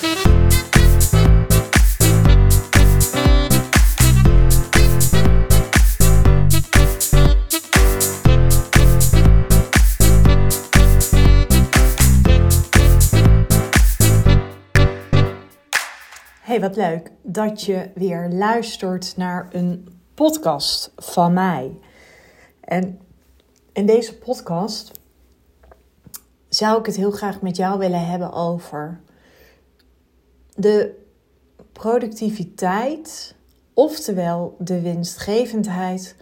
Hey, wat leuk dat je weer luistert naar een podcast van mij. En in deze podcast zou ik het heel graag met jou willen hebben over de productiviteit, oftewel de winstgevendheid,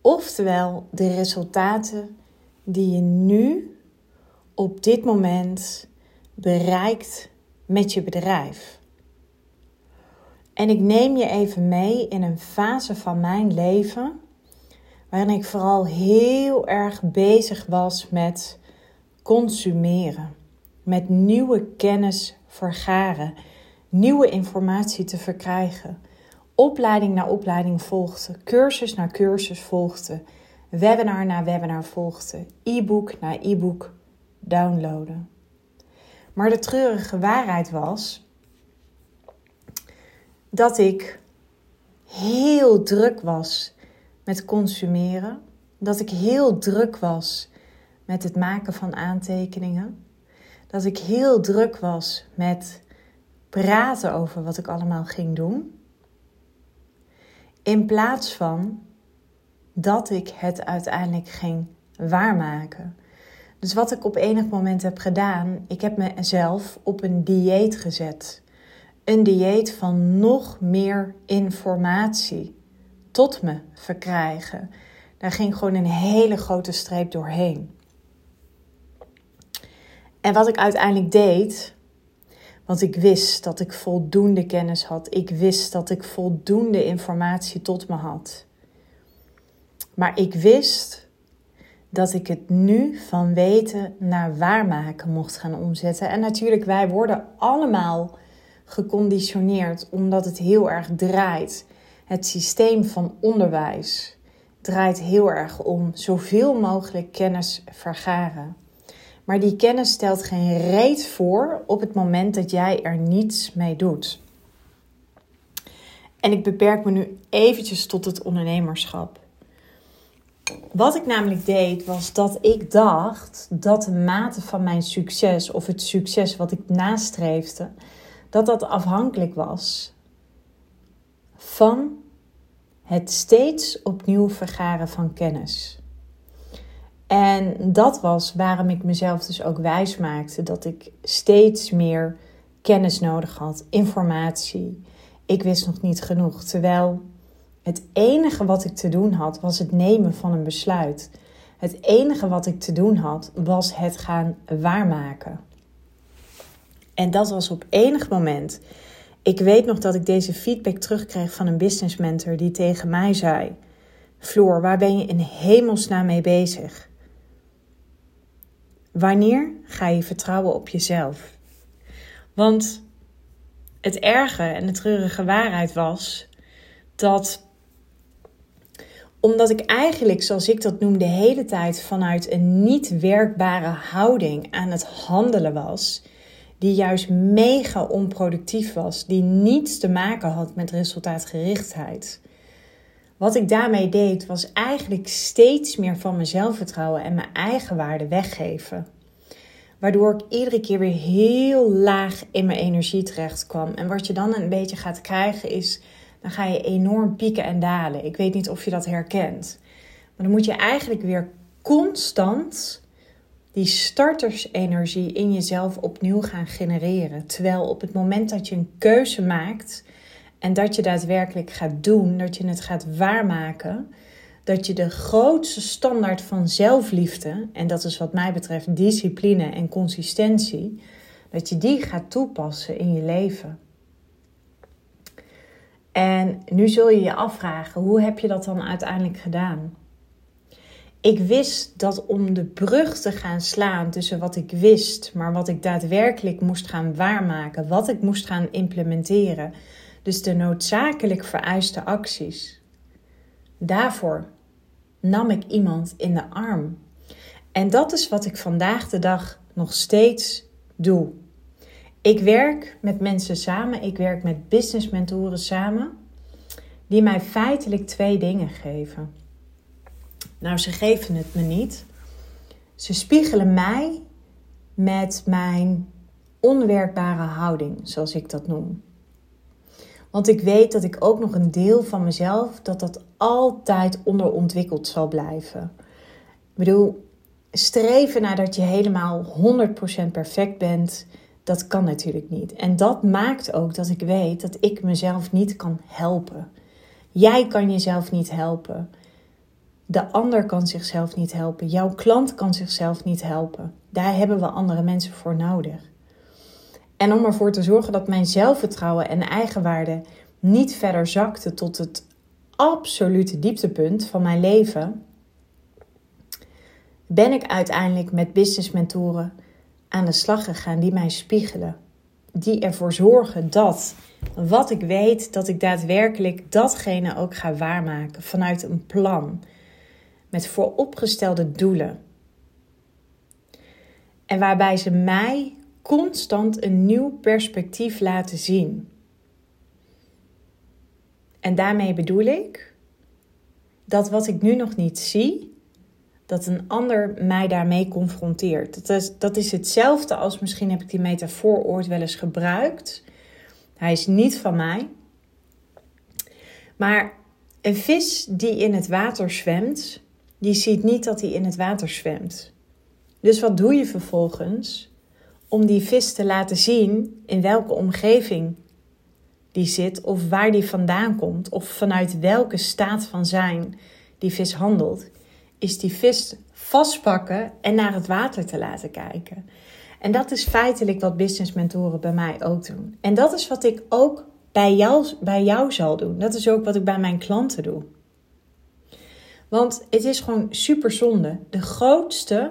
oftewel de resultaten die je nu op dit moment bereikt met je bedrijf. En ik neem je even mee in een fase van mijn leven waarin ik vooral heel erg bezig was met consumeren, met nieuwe kennis vergaren, nieuwe informatie te verkrijgen. Opleiding na opleiding volgde, cursus na cursus volgde, webinar na webinar volgde, e-book na e-book downloaden. Maar de treurige waarheid was dat ik heel druk was met consumeren. Dat ik heel druk was met het maken van aantekeningen. Dat ik heel druk was met praten over wat ik allemaal ging doen. In plaats van dat ik het uiteindelijk ging waarmaken. Dus wat ik op enig moment heb gedaan, ik heb mezelf op een dieet gezet een dieet van nog meer informatie tot me verkrijgen. Daar ging gewoon een hele grote streep doorheen. En wat ik uiteindelijk deed, want ik wist dat ik voldoende kennis had, ik wist dat ik voldoende informatie tot me had. Maar ik wist dat ik het nu van weten naar waarmaken mocht gaan omzetten. En natuurlijk, wij worden allemaal geconditioneerd omdat het heel erg draait. Het systeem van onderwijs draait heel erg om zoveel mogelijk kennis vergaren. Maar die kennis stelt geen reet voor op het moment dat jij er niets mee doet. En ik beperk me nu eventjes tot het ondernemerschap. Wat ik namelijk deed, was dat ik dacht dat de mate van mijn succes, of het succes wat ik nastreefde, dat dat afhankelijk was van het steeds opnieuw vergaren van kennis. En dat was waarom ik mezelf dus ook wijs maakte dat ik steeds meer kennis nodig had, informatie. Ik wist nog niet genoeg, terwijl het enige wat ik te doen had was het nemen van een besluit. Het enige wat ik te doen had was het gaan waarmaken. En dat was op enig moment. Ik weet nog dat ik deze feedback terugkreeg van een business mentor die tegen mij zei: Floor, waar ben je in hemelsnaam mee bezig? Wanneer ga je vertrouwen op jezelf? Want het erge en de treurige waarheid was dat omdat ik eigenlijk, zoals ik dat noem, de hele tijd vanuit een niet werkbare houding aan het handelen was, die juist mega onproductief was, die niets te maken had met resultaatgerichtheid. Wat ik daarmee deed, was eigenlijk steeds meer van mijn zelfvertrouwen en mijn eigen waarde weggeven. Waardoor ik iedere keer weer heel laag in mijn energie terecht kwam. En wat je dan een beetje gaat krijgen is, dan ga je enorm pieken en dalen. Ik weet niet of je dat herkent. Maar dan moet je eigenlijk weer constant die startersenergie in jezelf opnieuw gaan genereren. Terwijl op het moment dat je een keuze maakt en dat je daadwerkelijk gaat doen, dat je het gaat waarmaken, dat je de grootste standaard van zelfliefde, en dat is wat mij betreft discipline en consistentie, dat je die gaat toepassen in je leven. En nu zul je je afvragen, hoe heb je dat dan uiteindelijk gedaan? ik wist dat om de brug te gaan slaan tussen wat ik wist, maar wat ik daadwerkelijk moest gaan waarmaken, wat ik moest gaan implementeren, dus de noodzakelijk vereiste acties. Daarvoor nam ik iemand in de arm. En dat is wat ik vandaag de dag nog steeds doe. Ik werk met mensen samen, ik werk met business mentoren samen, die mij feitelijk twee dingen geven. Nou, ze geven het me niet. Ze spiegelen mij met mijn onwerkbare houding, zoals ik dat noem. Want ik weet dat ik ook nog een deel van mezelf, dat dat altijd onderontwikkeld zal blijven. Ik bedoel, streven naar dat je helemaal 100% perfect bent, dat kan natuurlijk niet. En dat maakt ook dat ik weet dat ik mezelf niet kan helpen. Jij kan jezelf niet helpen. De ander kan zichzelf niet helpen. Jouw klant kan zichzelf niet helpen. Daar hebben we andere mensen voor nodig. En om ervoor te zorgen dat mijn zelfvertrouwen en eigenwaarde niet verder zakte tot het absolute dieptepunt van mijn leven, ben ik uiteindelijk met business mentoren aan de slag gegaan die mij spiegelen. Die ervoor zorgen dat wat ik weet, dat ik daadwerkelijk datgene ook ga waarmaken vanuit een plan. Met vooropgestelde doelen. En waarbij ze mij constant een nieuw perspectief laten zien. En daarmee bedoel ik dat wat ik nu nog niet zie, dat een ander mij daarmee confronteert. Dat is, dat is hetzelfde als misschien heb ik die metafoor ooit wel eens gebruikt. Hij is niet van mij. Maar een vis die in het water zwemt, die ziet niet dat hij in het water zwemt. Dus wat doe je vervolgens? Om die vis te laten zien in welke omgeving die zit, of waar die vandaan komt, of vanuit welke staat van zijn die vis handelt, is die vis vastpakken en naar het water te laten kijken. En dat is feitelijk wat business mentoren bij mij ook doen. En dat is wat ik ook bij jou, bij jou zal doen. Dat is ook wat ik bij mijn klanten doe. Want het is gewoon super zonde. De grootste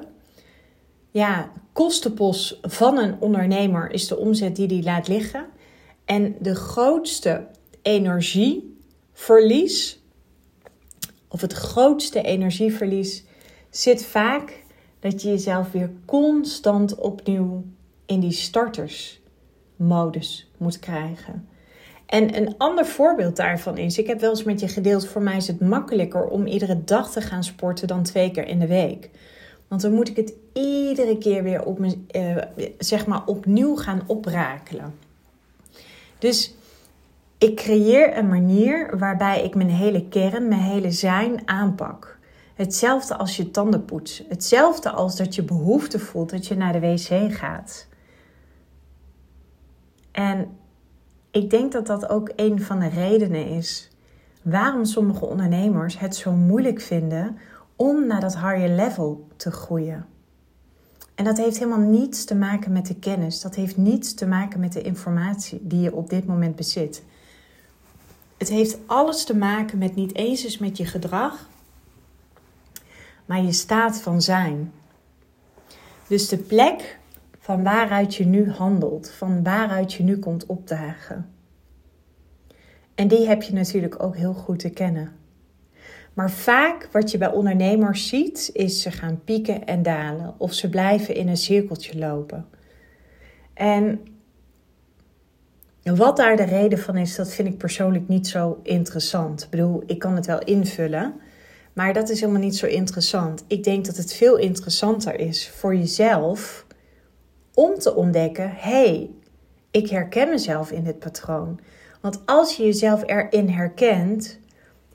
ja, kostenpost van een ondernemer is de omzet die hij laat liggen. En de grootste energieverlies, of het grootste energieverlies, zit vaak dat je jezelf weer constant opnieuw in die startersmodus moet krijgen. En een ander voorbeeld daarvan is, ik heb wel eens met je gedeeld, voor mij is het makkelijker om iedere dag te gaan sporten dan twee keer in de week. Want dan moet ik het iedere keer weer op me, uh, zeg maar opnieuw gaan oprakelen. Dus ik creëer een manier waarbij ik mijn hele kern, mijn hele zijn aanpak. Hetzelfde als je tanden poetsen. Hetzelfde als dat je behoefte voelt dat je naar de wc gaat. En ik denk dat dat ook een van de redenen is waarom sommige ondernemers het zo moeilijk vinden om naar dat higher level te groeien. En dat heeft helemaal niets te maken met de kennis. Dat heeft niets te maken met de informatie die je op dit moment bezit. Het heeft alles te maken met niet eens eens met je gedrag, maar je staat van zijn. Dus de plek van waaruit je nu handelt, van waaruit je nu komt opdagen. En die heb je natuurlijk ook heel goed te kennen. Maar vaak wat je bij ondernemers ziet, is ze gaan pieken en dalen of ze blijven in een cirkeltje lopen. En wat daar de reden van is, dat vind ik persoonlijk niet zo interessant. Ik bedoel, ik kan het wel invullen, maar dat is helemaal niet zo interessant. Ik denk dat het veel interessanter is voor jezelf om te ontdekken: hé, hey, ik herken mezelf in dit patroon. Want als je jezelf erin herkent,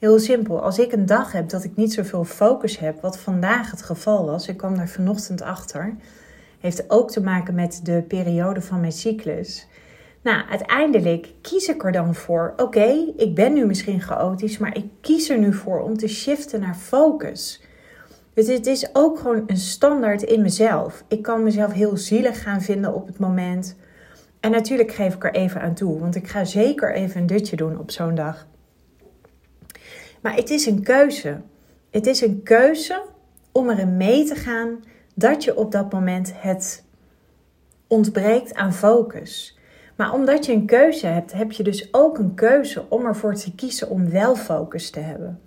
heel simpel, als ik een dag heb dat ik niet zoveel focus heb, wat vandaag het geval was, ik kwam daar vanochtend achter, heeft ook te maken met de periode van mijn cyclus. Nou, uiteindelijk kies ik er dan voor. Oké, ik ben nu misschien chaotisch, maar ik kies er nu voor om te shiften naar focus. Dus het is ook gewoon een standaard in mezelf. Ik kan mezelf heel zielig gaan vinden op het moment. En natuurlijk geef ik er even aan toe, want ik ga zeker even een dutje doen op zo'n dag. Maar het is een keuze. Het is een keuze om erin mee te gaan dat je op dat moment het ontbreekt aan focus. Maar omdat je een keuze hebt, heb je dus ook een keuze om ervoor te kiezen om wel focus te hebben.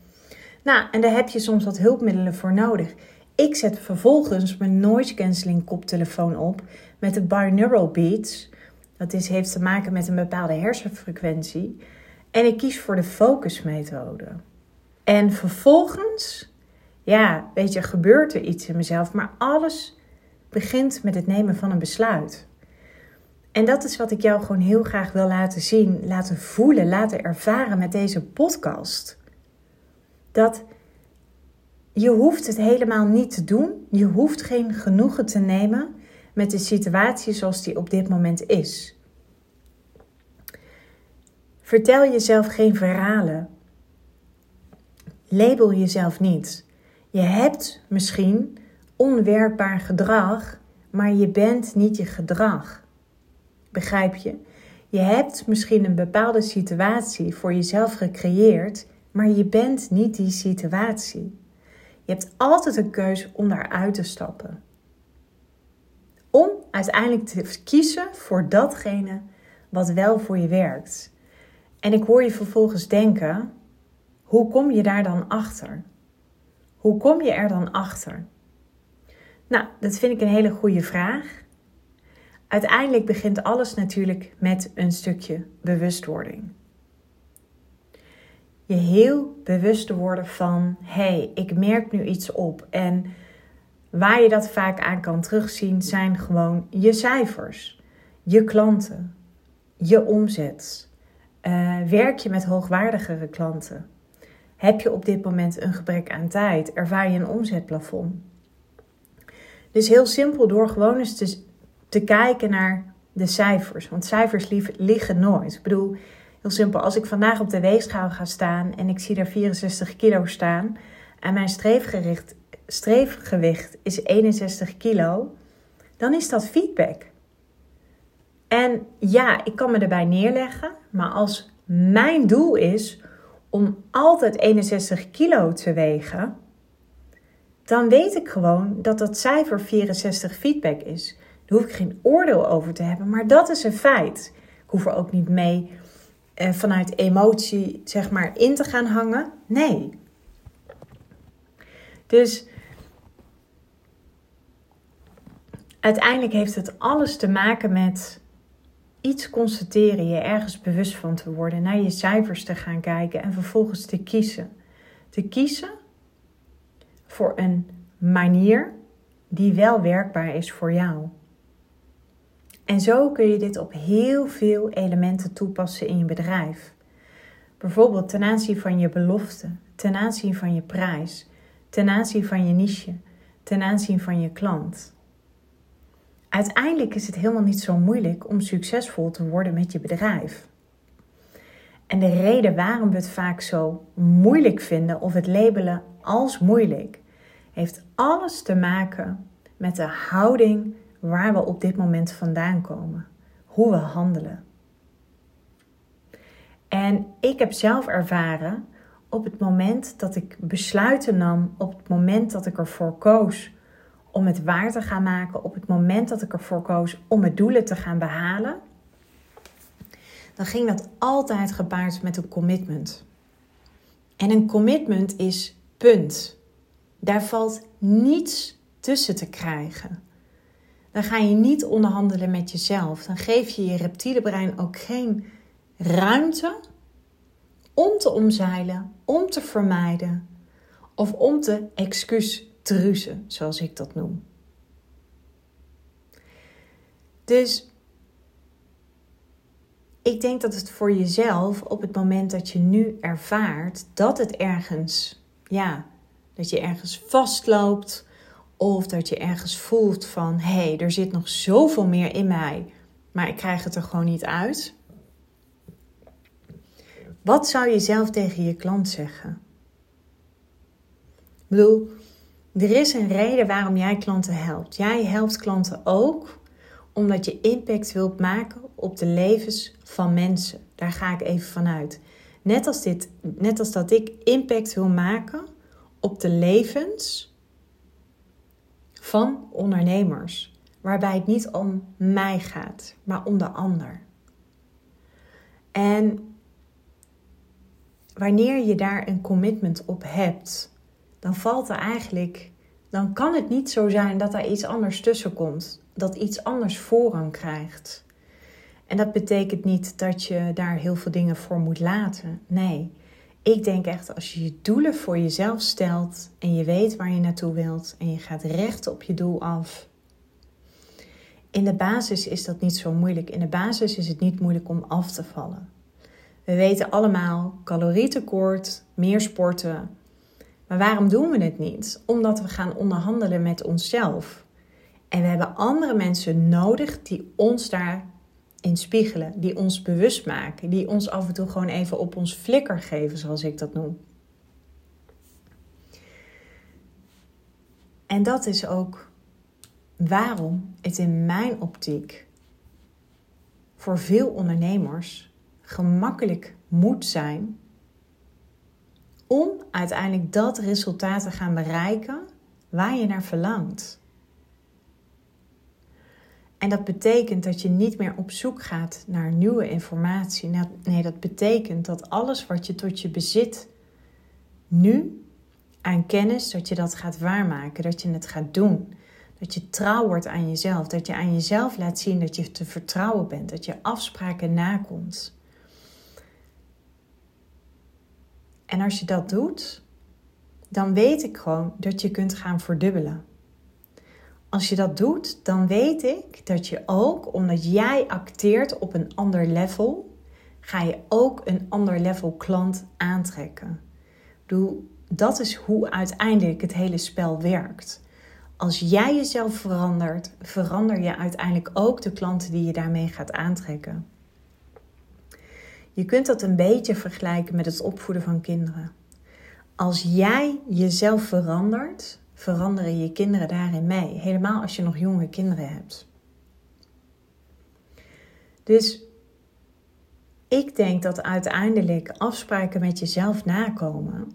Nou, en daar heb je soms wat hulpmiddelen voor nodig. Ik zet vervolgens mijn noise cancelling koptelefoon op met de binaural beats Dat is, heeft te maken met een bepaalde hersenfrequentie. En ik kies voor de focusmethode. En vervolgens, ja, weet je, gebeurt er iets in mezelf. Maar alles begint met het nemen van een besluit. En dat is wat ik jou gewoon heel graag wil laten zien, laten voelen, laten ervaren met deze podcast. Dat je hoeft het helemaal niet te doen. Je hoeft geen genoegen te nemen met de situatie zoals die op dit moment is. Vertel jezelf geen verhalen. Label jezelf niet. Je hebt misschien onwerkbaar gedrag, maar je bent niet je gedrag. Begrijp je? Je hebt misschien een bepaalde situatie voor jezelf gecreëerd, maar je bent niet die situatie. Je hebt altijd een keuze om daaruit te stappen. Om uiteindelijk te kiezen voor datgene wat wel voor je werkt. En ik hoor je vervolgens denken: hoe kom je daar dan achter? Hoe kom je er dan achter? Nou, dat vind ik een hele goede vraag. Uiteindelijk begint alles natuurlijk met een stukje bewustwording. Je heel bewust te worden van: hé, hey, ik merk nu iets op. En waar je dat vaak aan kan terugzien, zijn gewoon je cijfers, je klanten, je omzet. Uh, werk je met hoogwaardigere klanten? Heb je op dit moment een gebrek aan tijd? Ervaar je een omzetplafond? Dus heel simpel door gewoon eens te, te kijken naar de cijfers. Want cijfers liggen nooit. Ik bedoel, heel simpel. Als ik vandaag op de weegschaal ga staan en ik zie daar 64 kilo staan. En mijn streefgewicht, streefgewicht is 61 kilo. Dan is dat feedback. En ja, ik kan me erbij neerleggen. Maar als mijn doel is om altijd 61 kilo te wegen, dan weet ik gewoon dat dat cijfer 64 feedback is. Daar hoef ik geen oordeel over te hebben, maar dat is een feit. Ik hoef er ook niet mee eh, vanuit emotie zeg maar in te gaan hangen. Nee. Dus uiteindelijk heeft het alles te maken met iets constateren, je ergens bewust van te worden, naar je cijfers te gaan kijken en vervolgens te kiezen. Te kiezen voor een manier die wel werkbaar is voor jou. En zo kun je dit op heel veel elementen toepassen in je bedrijf. Bijvoorbeeld ten aanzien van je belofte, ten aanzien van je prijs, ten aanzien van je niche, ten aanzien van je klant. Uiteindelijk is het helemaal niet zo moeilijk om succesvol te worden met je bedrijf. En de reden waarom we het vaak zo moeilijk vinden of het labelen als moeilijk, heeft alles te maken met de houding waar we op dit moment vandaan komen, hoe we handelen. En ik heb zelf ervaren op het moment dat ik besluiten nam, op het moment dat ik ervoor koos om het waar te gaan maken, op het moment dat ik ervoor koos om mijn doelen te gaan behalen, dan ging dat altijd gepaard met een commitment. En een commitment is punt. Daar valt niets tussen te krijgen. Dan ga je niet onderhandelen met jezelf. Dan geef je je reptiele brein ook geen ruimte om te omzeilen, om te vermijden of om te excuus truzen, zoals ik dat noem. Dus ik denk dat het voor jezelf op het moment dat je nu ervaart dat het ergens, ja, dat je ergens vastloopt of dat je ergens voelt van hé, hey, er zit nog zoveel meer in mij, maar ik krijg het er gewoon niet uit. Wat zou je zelf tegen je klant zeggen? Ik bedoel, er is een reden waarom jij klanten helpt. Jij helpt klanten ook omdat je impact wilt maken op de levens van mensen. Daar ga ik even vanuit. Net als, dit, net als dat ik impact wil maken op de levens van ondernemers. Waarbij het niet om mij gaat, maar om de ander. En wanneer je daar een commitment op hebt, dan valt er eigenlijk, dan kan het niet zo zijn dat er iets anders tussen komt, dat iets anders voorrang krijgt. En dat betekent niet dat je daar heel veel dingen voor moet laten. Nee, ik denk echt als je je doelen voor jezelf stelt en je weet waar je naartoe wilt en je gaat recht op je doel af. In de basis is dat niet zo moeilijk. In de basis is het niet moeilijk om af te vallen. We weten allemaal calorietekort, meer sporten. Maar waarom doen we het niet? Omdat we gaan onderhandelen met onszelf. En we hebben andere mensen nodig die ons daarin spiegelen, die ons bewust maken, die ons af en toe gewoon even op ons flikker geven, zoals ik dat noem. En dat is ook waarom het in mijn optiek voor veel ondernemers gemakkelijk moet zijn om uiteindelijk dat resultaat te gaan bereiken waar je naar verlangt. En dat betekent dat je niet meer op zoek gaat naar nieuwe informatie. Nee, dat betekent dat alles wat je tot je bezit nu aan kennis, dat je dat gaat waarmaken, dat je het gaat doen. Dat je trouw wordt aan jezelf, dat je aan jezelf laat zien dat je te vertrouwen bent, dat je afspraken nakomt. En als je dat doet, dan weet ik gewoon dat je kunt gaan verdubbelen. Als je dat doet, dan weet ik dat je ook, omdat jij acteert op een ander level, ga je ook een ander level klant aantrekken. Dat is hoe uiteindelijk het hele spel werkt. Als jij jezelf verandert, verander je uiteindelijk ook de klanten die je daarmee gaat aantrekken. Je kunt dat een beetje vergelijken met het opvoeden van kinderen. Als jij jezelf verandert, veranderen je kinderen daarin mee. Helemaal als je nog jonge kinderen hebt. Dus ik denk dat uiteindelijk afspraken met jezelf nakomen,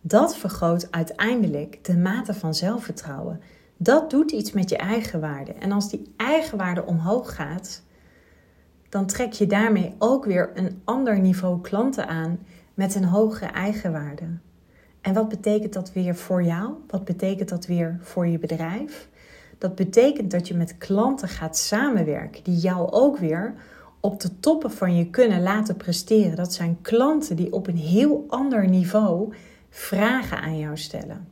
dat vergroot uiteindelijk de mate van zelfvertrouwen. Dat doet iets met je eigenwaarde. En als die eigenwaarde omhoog gaat, dan trek je daarmee ook weer een ander niveau klanten aan met een hogere eigenwaarde. En wat betekent dat weer voor jou? Wat betekent dat weer voor je bedrijf? Dat betekent dat je met klanten gaat samenwerken die jou ook weer op de toppen van je kunnen laten presteren. Dat zijn klanten die op een heel ander niveau vragen aan jou stellen.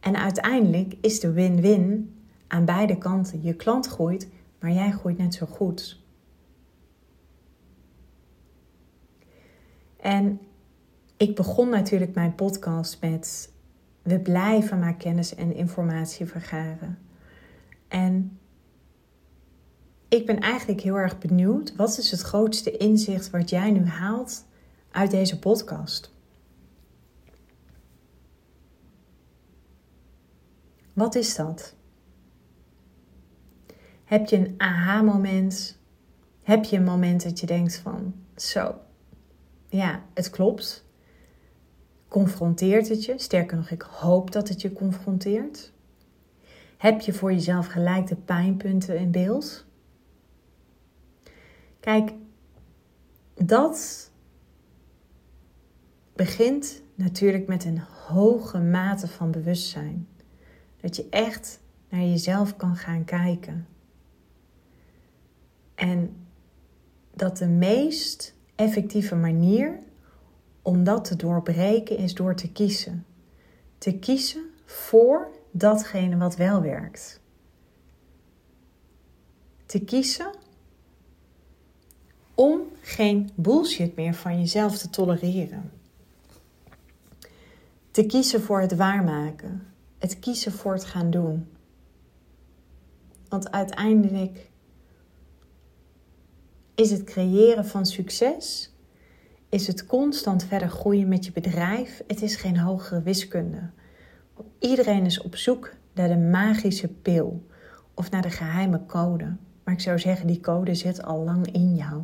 En uiteindelijk is de win-win aan beide kanten. Je klant groeit, maar jij groeit net zo goed. En ik begon natuurlijk mijn podcast met we blijven maar kennis en informatie vergaren. En ik ben eigenlijk heel erg benieuwd, wat is het grootste inzicht wat jij nu haalt uit deze podcast? Wat is dat? Heb je een aha-moment? Heb je een moment dat je denkt van, zo, ja, het klopt. Confronteert het je? Sterker nog, ik hoop dat het je confronteert. Heb je voor jezelf gelijk de pijnpunten in beeld? Kijk, dat begint natuurlijk met een hoge mate van bewustzijn. Dat je echt naar jezelf kan gaan kijken. En dat de meest effectieve manier om dat te doorbreken is door te kiezen. Te kiezen voor datgene wat wel werkt. Te kiezen om geen bullshit meer van jezelf te tolereren. Te kiezen voor het waarmaken. Het kiezen voor het gaan doen. Want uiteindelijk is het creëren van succes is het constant verder groeien met je bedrijf. Het is geen hogere wiskunde. Iedereen is op zoek naar de magische pil of naar de geheime code. Maar ik zou zeggen, die code zit al lang in jou.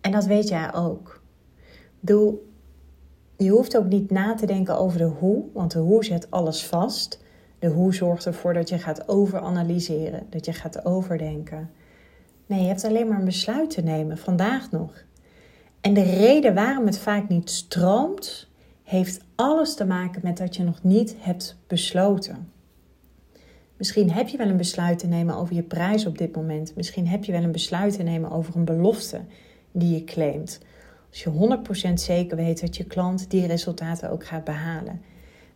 En dat weet jij ook. Doe, je hoeft ook niet na te denken over de hoe, want de hoe zet alles vast. De hoe zorgt ervoor dat je gaat overanalyseren, dat je gaat overdenken. Nee, je hebt alleen maar een besluit te nemen, vandaag nog. En de reden waarom het vaak niet stroomt, heeft alles te maken met dat je nog niet hebt besloten. Misschien heb je wel een besluit te nemen over je prijs op dit moment. Misschien heb je wel een besluit te nemen over een belofte die je claimt. Als je 100% zeker weet dat je klant die resultaten ook gaat behalen.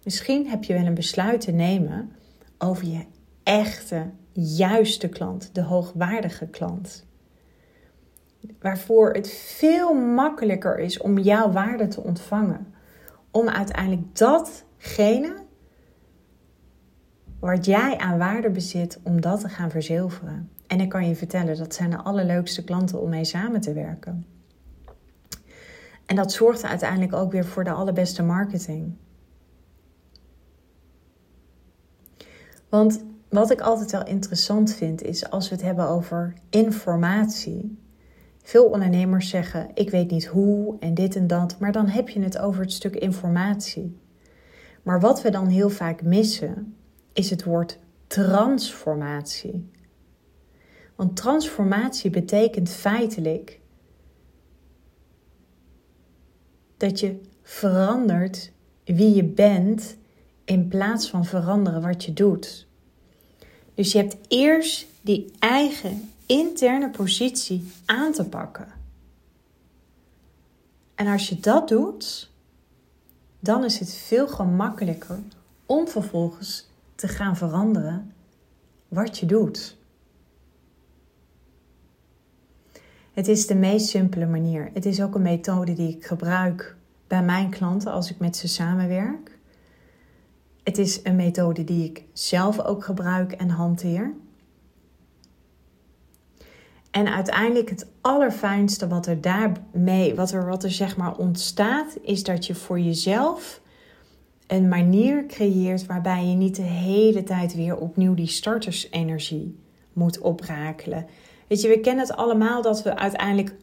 Misschien heb je wel een besluit te nemen over je echte, juiste klant, de hoogwaardige klant. Waarvoor het veel makkelijker is om jouw waarde te ontvangen. Om uiteindelijk datgene wat jij aan waarde bezit, om dat te gaan verzilveren. En ik kan je vertellen, dat zijn de allerleukste klanten om mee samen te werken. En dat zorgt uiteindelijk ook weer voor de allerbeste marketing. Want wat ik altijd wel interessant vind is als we het hebben over informatie. Veel ondernemers zeggen: Ik weet niet hoe en dit en dat, maar dan heb je het over het stuk informatie. Maar wat we dan heel vaak missen, is het woord transformatie. Want transformatie betekent feitelijk dat je verandert wie je bent in plaats van veranderen wat je doet. Dus je hebt eerst die eigen interne positie aan te pakken. En als je dat doet, dan is het veel gemakkelijker om vervolgens te gaan veranderen wat je doet. Het is de meest simpele manier. Het is ook een methode die ik gebruik bij mijn klanten als ik met ze samenwerk. Het is een methode die ik zelf ook gebruik en hanteer. En uiteindelijk het allerfijnste wat er daarmee, wat er, wat er zeg maar ontstaat, is dat je voor jezelf een manier creëert waarbij je niet de hele tijd weer opnieuw die startersenergie moet oprakelen. Weet je, we kennen het allemaal dat we uiteindelijk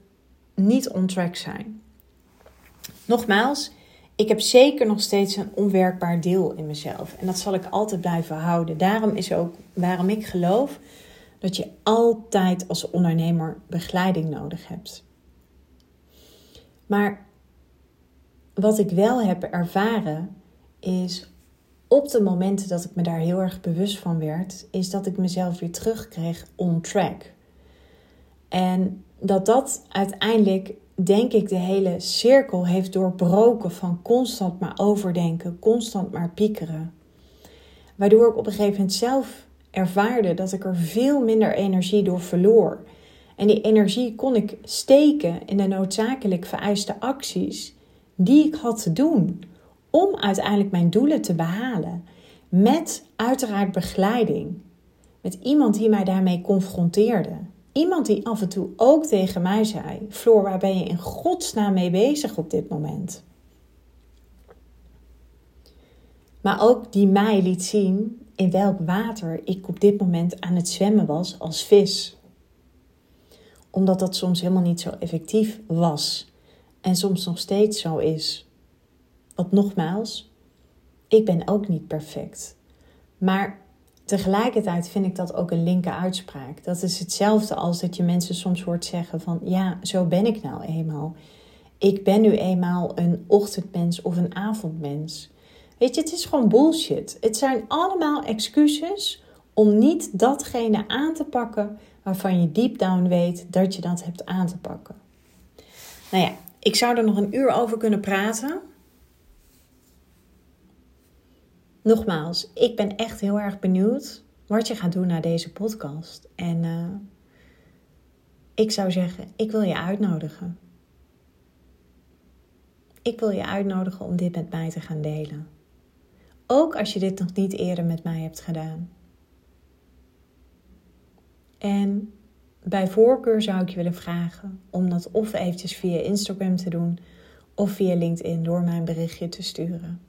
niet on track zijn. Nogmaals, ik heb zeker nog steeds een onwerkbaar deel in mezelf. En dat zal ik altijd blijven houden. Daarom is ook waarom ik geloof dat je altijd als ondernemer begeleiding nodig hebt. Maar wat ik wel heb ervaren is op de momenten dat ik me daar heel erg bewust van werd, is dat ik mezelf weer terugkreeg on track. En dat dat uiteindelijk, denk ik, de hele cirkel heeft doorbroken van constant maar overdenken, constant maar piekeren. Waardoor ik op een gegeven moment zelf ervaarde dat ik er veel minder energie door verloor. En die energie kon ik steken in de noodzakelijk vereiste acties die ik had te doen om uiteindelijk mijn doelen te behalen. Met uiteraard begeleiding. Met iemand die mij daarmee confronteerde. Iemand die af en toe ook tegen mij zei: Floor, waar ben je in godsnaam mee bezig op dit moment? Maar ook die mij liet zien in welk water ik op dit moment aan het zwemmen was als vis. Omdat dat soms helemaal niet zo effectief was en soms nog steeds zo is. Want nogmaals, ik ben ook niet perfect. Maar tegelijkertijd vind ik dat ook een linker uitspraak. Dat is hetzelfde als dat je mensen soms hoort zeggen van ja, zo ben ik nou eenmaal. Ik ben nu eenmaal een ochtendmens of een avondmens. Weet je, het is gewoon bullshit. Het zijn allemaal excuses om niet datgene aan te pakken waarvan je deep down weet dat je dat hebt aan te pakken. Nou ja, ik zou er nog een uur over kunnen praten. Nogmaals, ik ben echt heel erg benieuwd wat je gaat doen na deze podcast. En uh, ik zou zeggen, ik wil je uitnodigen. Ik wil je uitnodigen om dit met mij te gaan delen. Ook als je dit nog niet eerder met mij hebt gedaan. En bij voorkeur zou ik je willen vragen om dat of eventjes via Instagram te doen of via LinkedIn door mijn berichtje te sturen.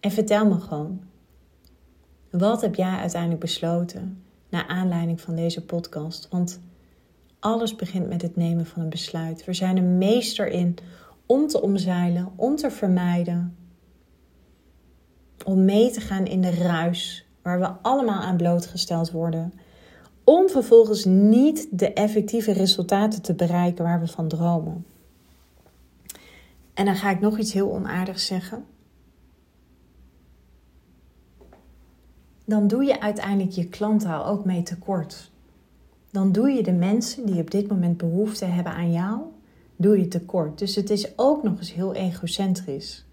En vertel me gewoon, wat heb jij uiteindelijk besloten naar aanleiding van deze podcast? Want alles begint met het nemen van een besluit. We zijn er meester in om te omzeilen, om te vermijden, om mee te gaan in de ruis waar we allemaal aan blootgesteld worden, om vervolgens niet de effectieve resultaten te bereiken waar we van dromen. En dan ga ik nog iets heel onaardigs zeggen. Dan doe je uiteindelijk je klanten ook mee tekort. Dan doe je de mensen die op dit moment behoefte hebben aan jou, doe je tekort. Dus het is ook nog eens heel egocentrisch.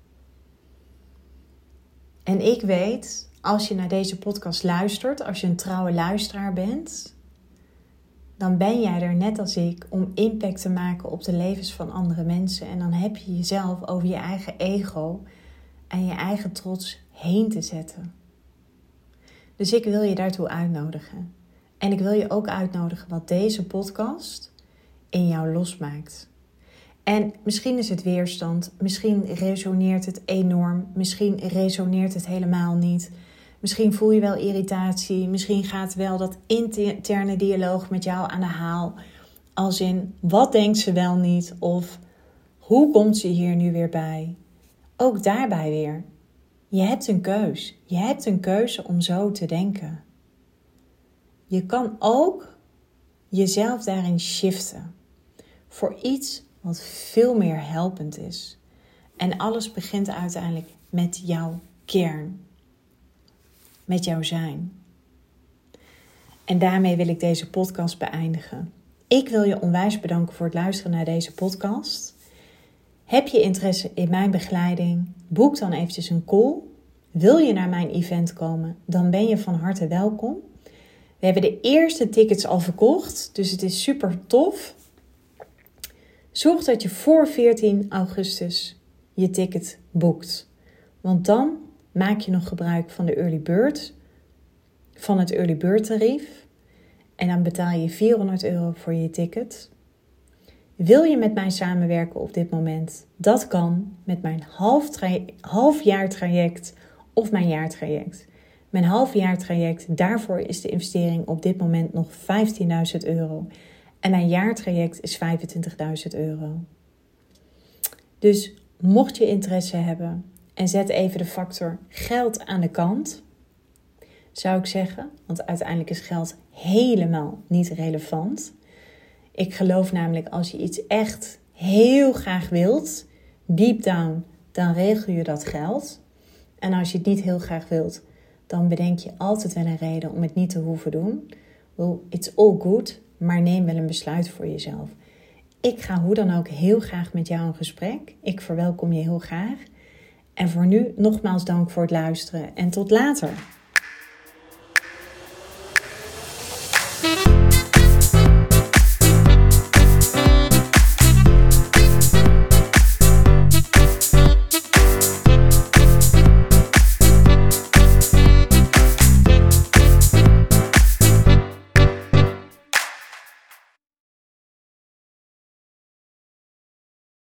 En ik weet, als je naar deze podcast luistert, als je een trouwe luisteraar bent, dan ben jij er net als ik om impact te maken op de levens van andere mensen. En dan heb je jezelf over je eigen ego en je eigen trots heen te zetten. Dus ik wil je daartoe uitnodigen. En ik wil je ook uitnodigen wat deze podcast in jou losmaakt. En misschien is het weerstand, misschien resoneert het enorm, misschien resoneert het helemaal niet. Misschien voel je wel irritatie, misschien gaat wel dat interne dialoog met jou aan de haal. Als in, wat denkt ze wel niet? Of hoe komt ze hier nu weer bij? Ook daarbij weer. Je hebt een keus. Je hebt een keuze om zo te denken. Je kan ook jezelf daarin shiften. Voor iets wat veel meer helpend is. En alles begint uiteindelijk met jouw kern. Met jouw zijn. En daarmee wil ik deze podcast beëindigen. Ik wil je onwijs bedanken voor het luisteren naar deze podcast. Heb je interesse in mijn begeleiding? Boek dan eventjes een call. Wil je naar mijn event komen? Dan ben je van harte welkom. We hebben de eerste tickets al verkocht, dus het is super tof. Zorg dat je voor 14 augustus je ticket boekt. Want dan maak je nog gebruik van de early bird, van het early bird tarief. En dan betaal je 400 euro voor je ticket. Wil je met mij samenwerken op dit moment? Dat kan met mijn half, halfjaar traject of mijn jaartraject. Mijn halfjaartraject, daarvoor is de investering op dit moment nog 15.000 euro. En mijn jaartraject is 25.000 euro. Dus mocht je interesse hebben en zet even de factor geld aan de kant, zou ik zeggen, want uiteindelijk is geld helemaal niet relevant. Ik geloof namelijk als je iets echt heel graag wilt, deep down, dan regel je dat geld. En als je het niet heel graag wilt, dan bedenk je altijd wel een reden om het niet te hoeven doen. Well, it's all good, maar neem wel een besluit voor jezelf. Ik ga hoe dan ook heel graag met jou in gesprek. Ik verwelkom je heel graag. En voor nu nogmaals dank voor het luisteren en tot later.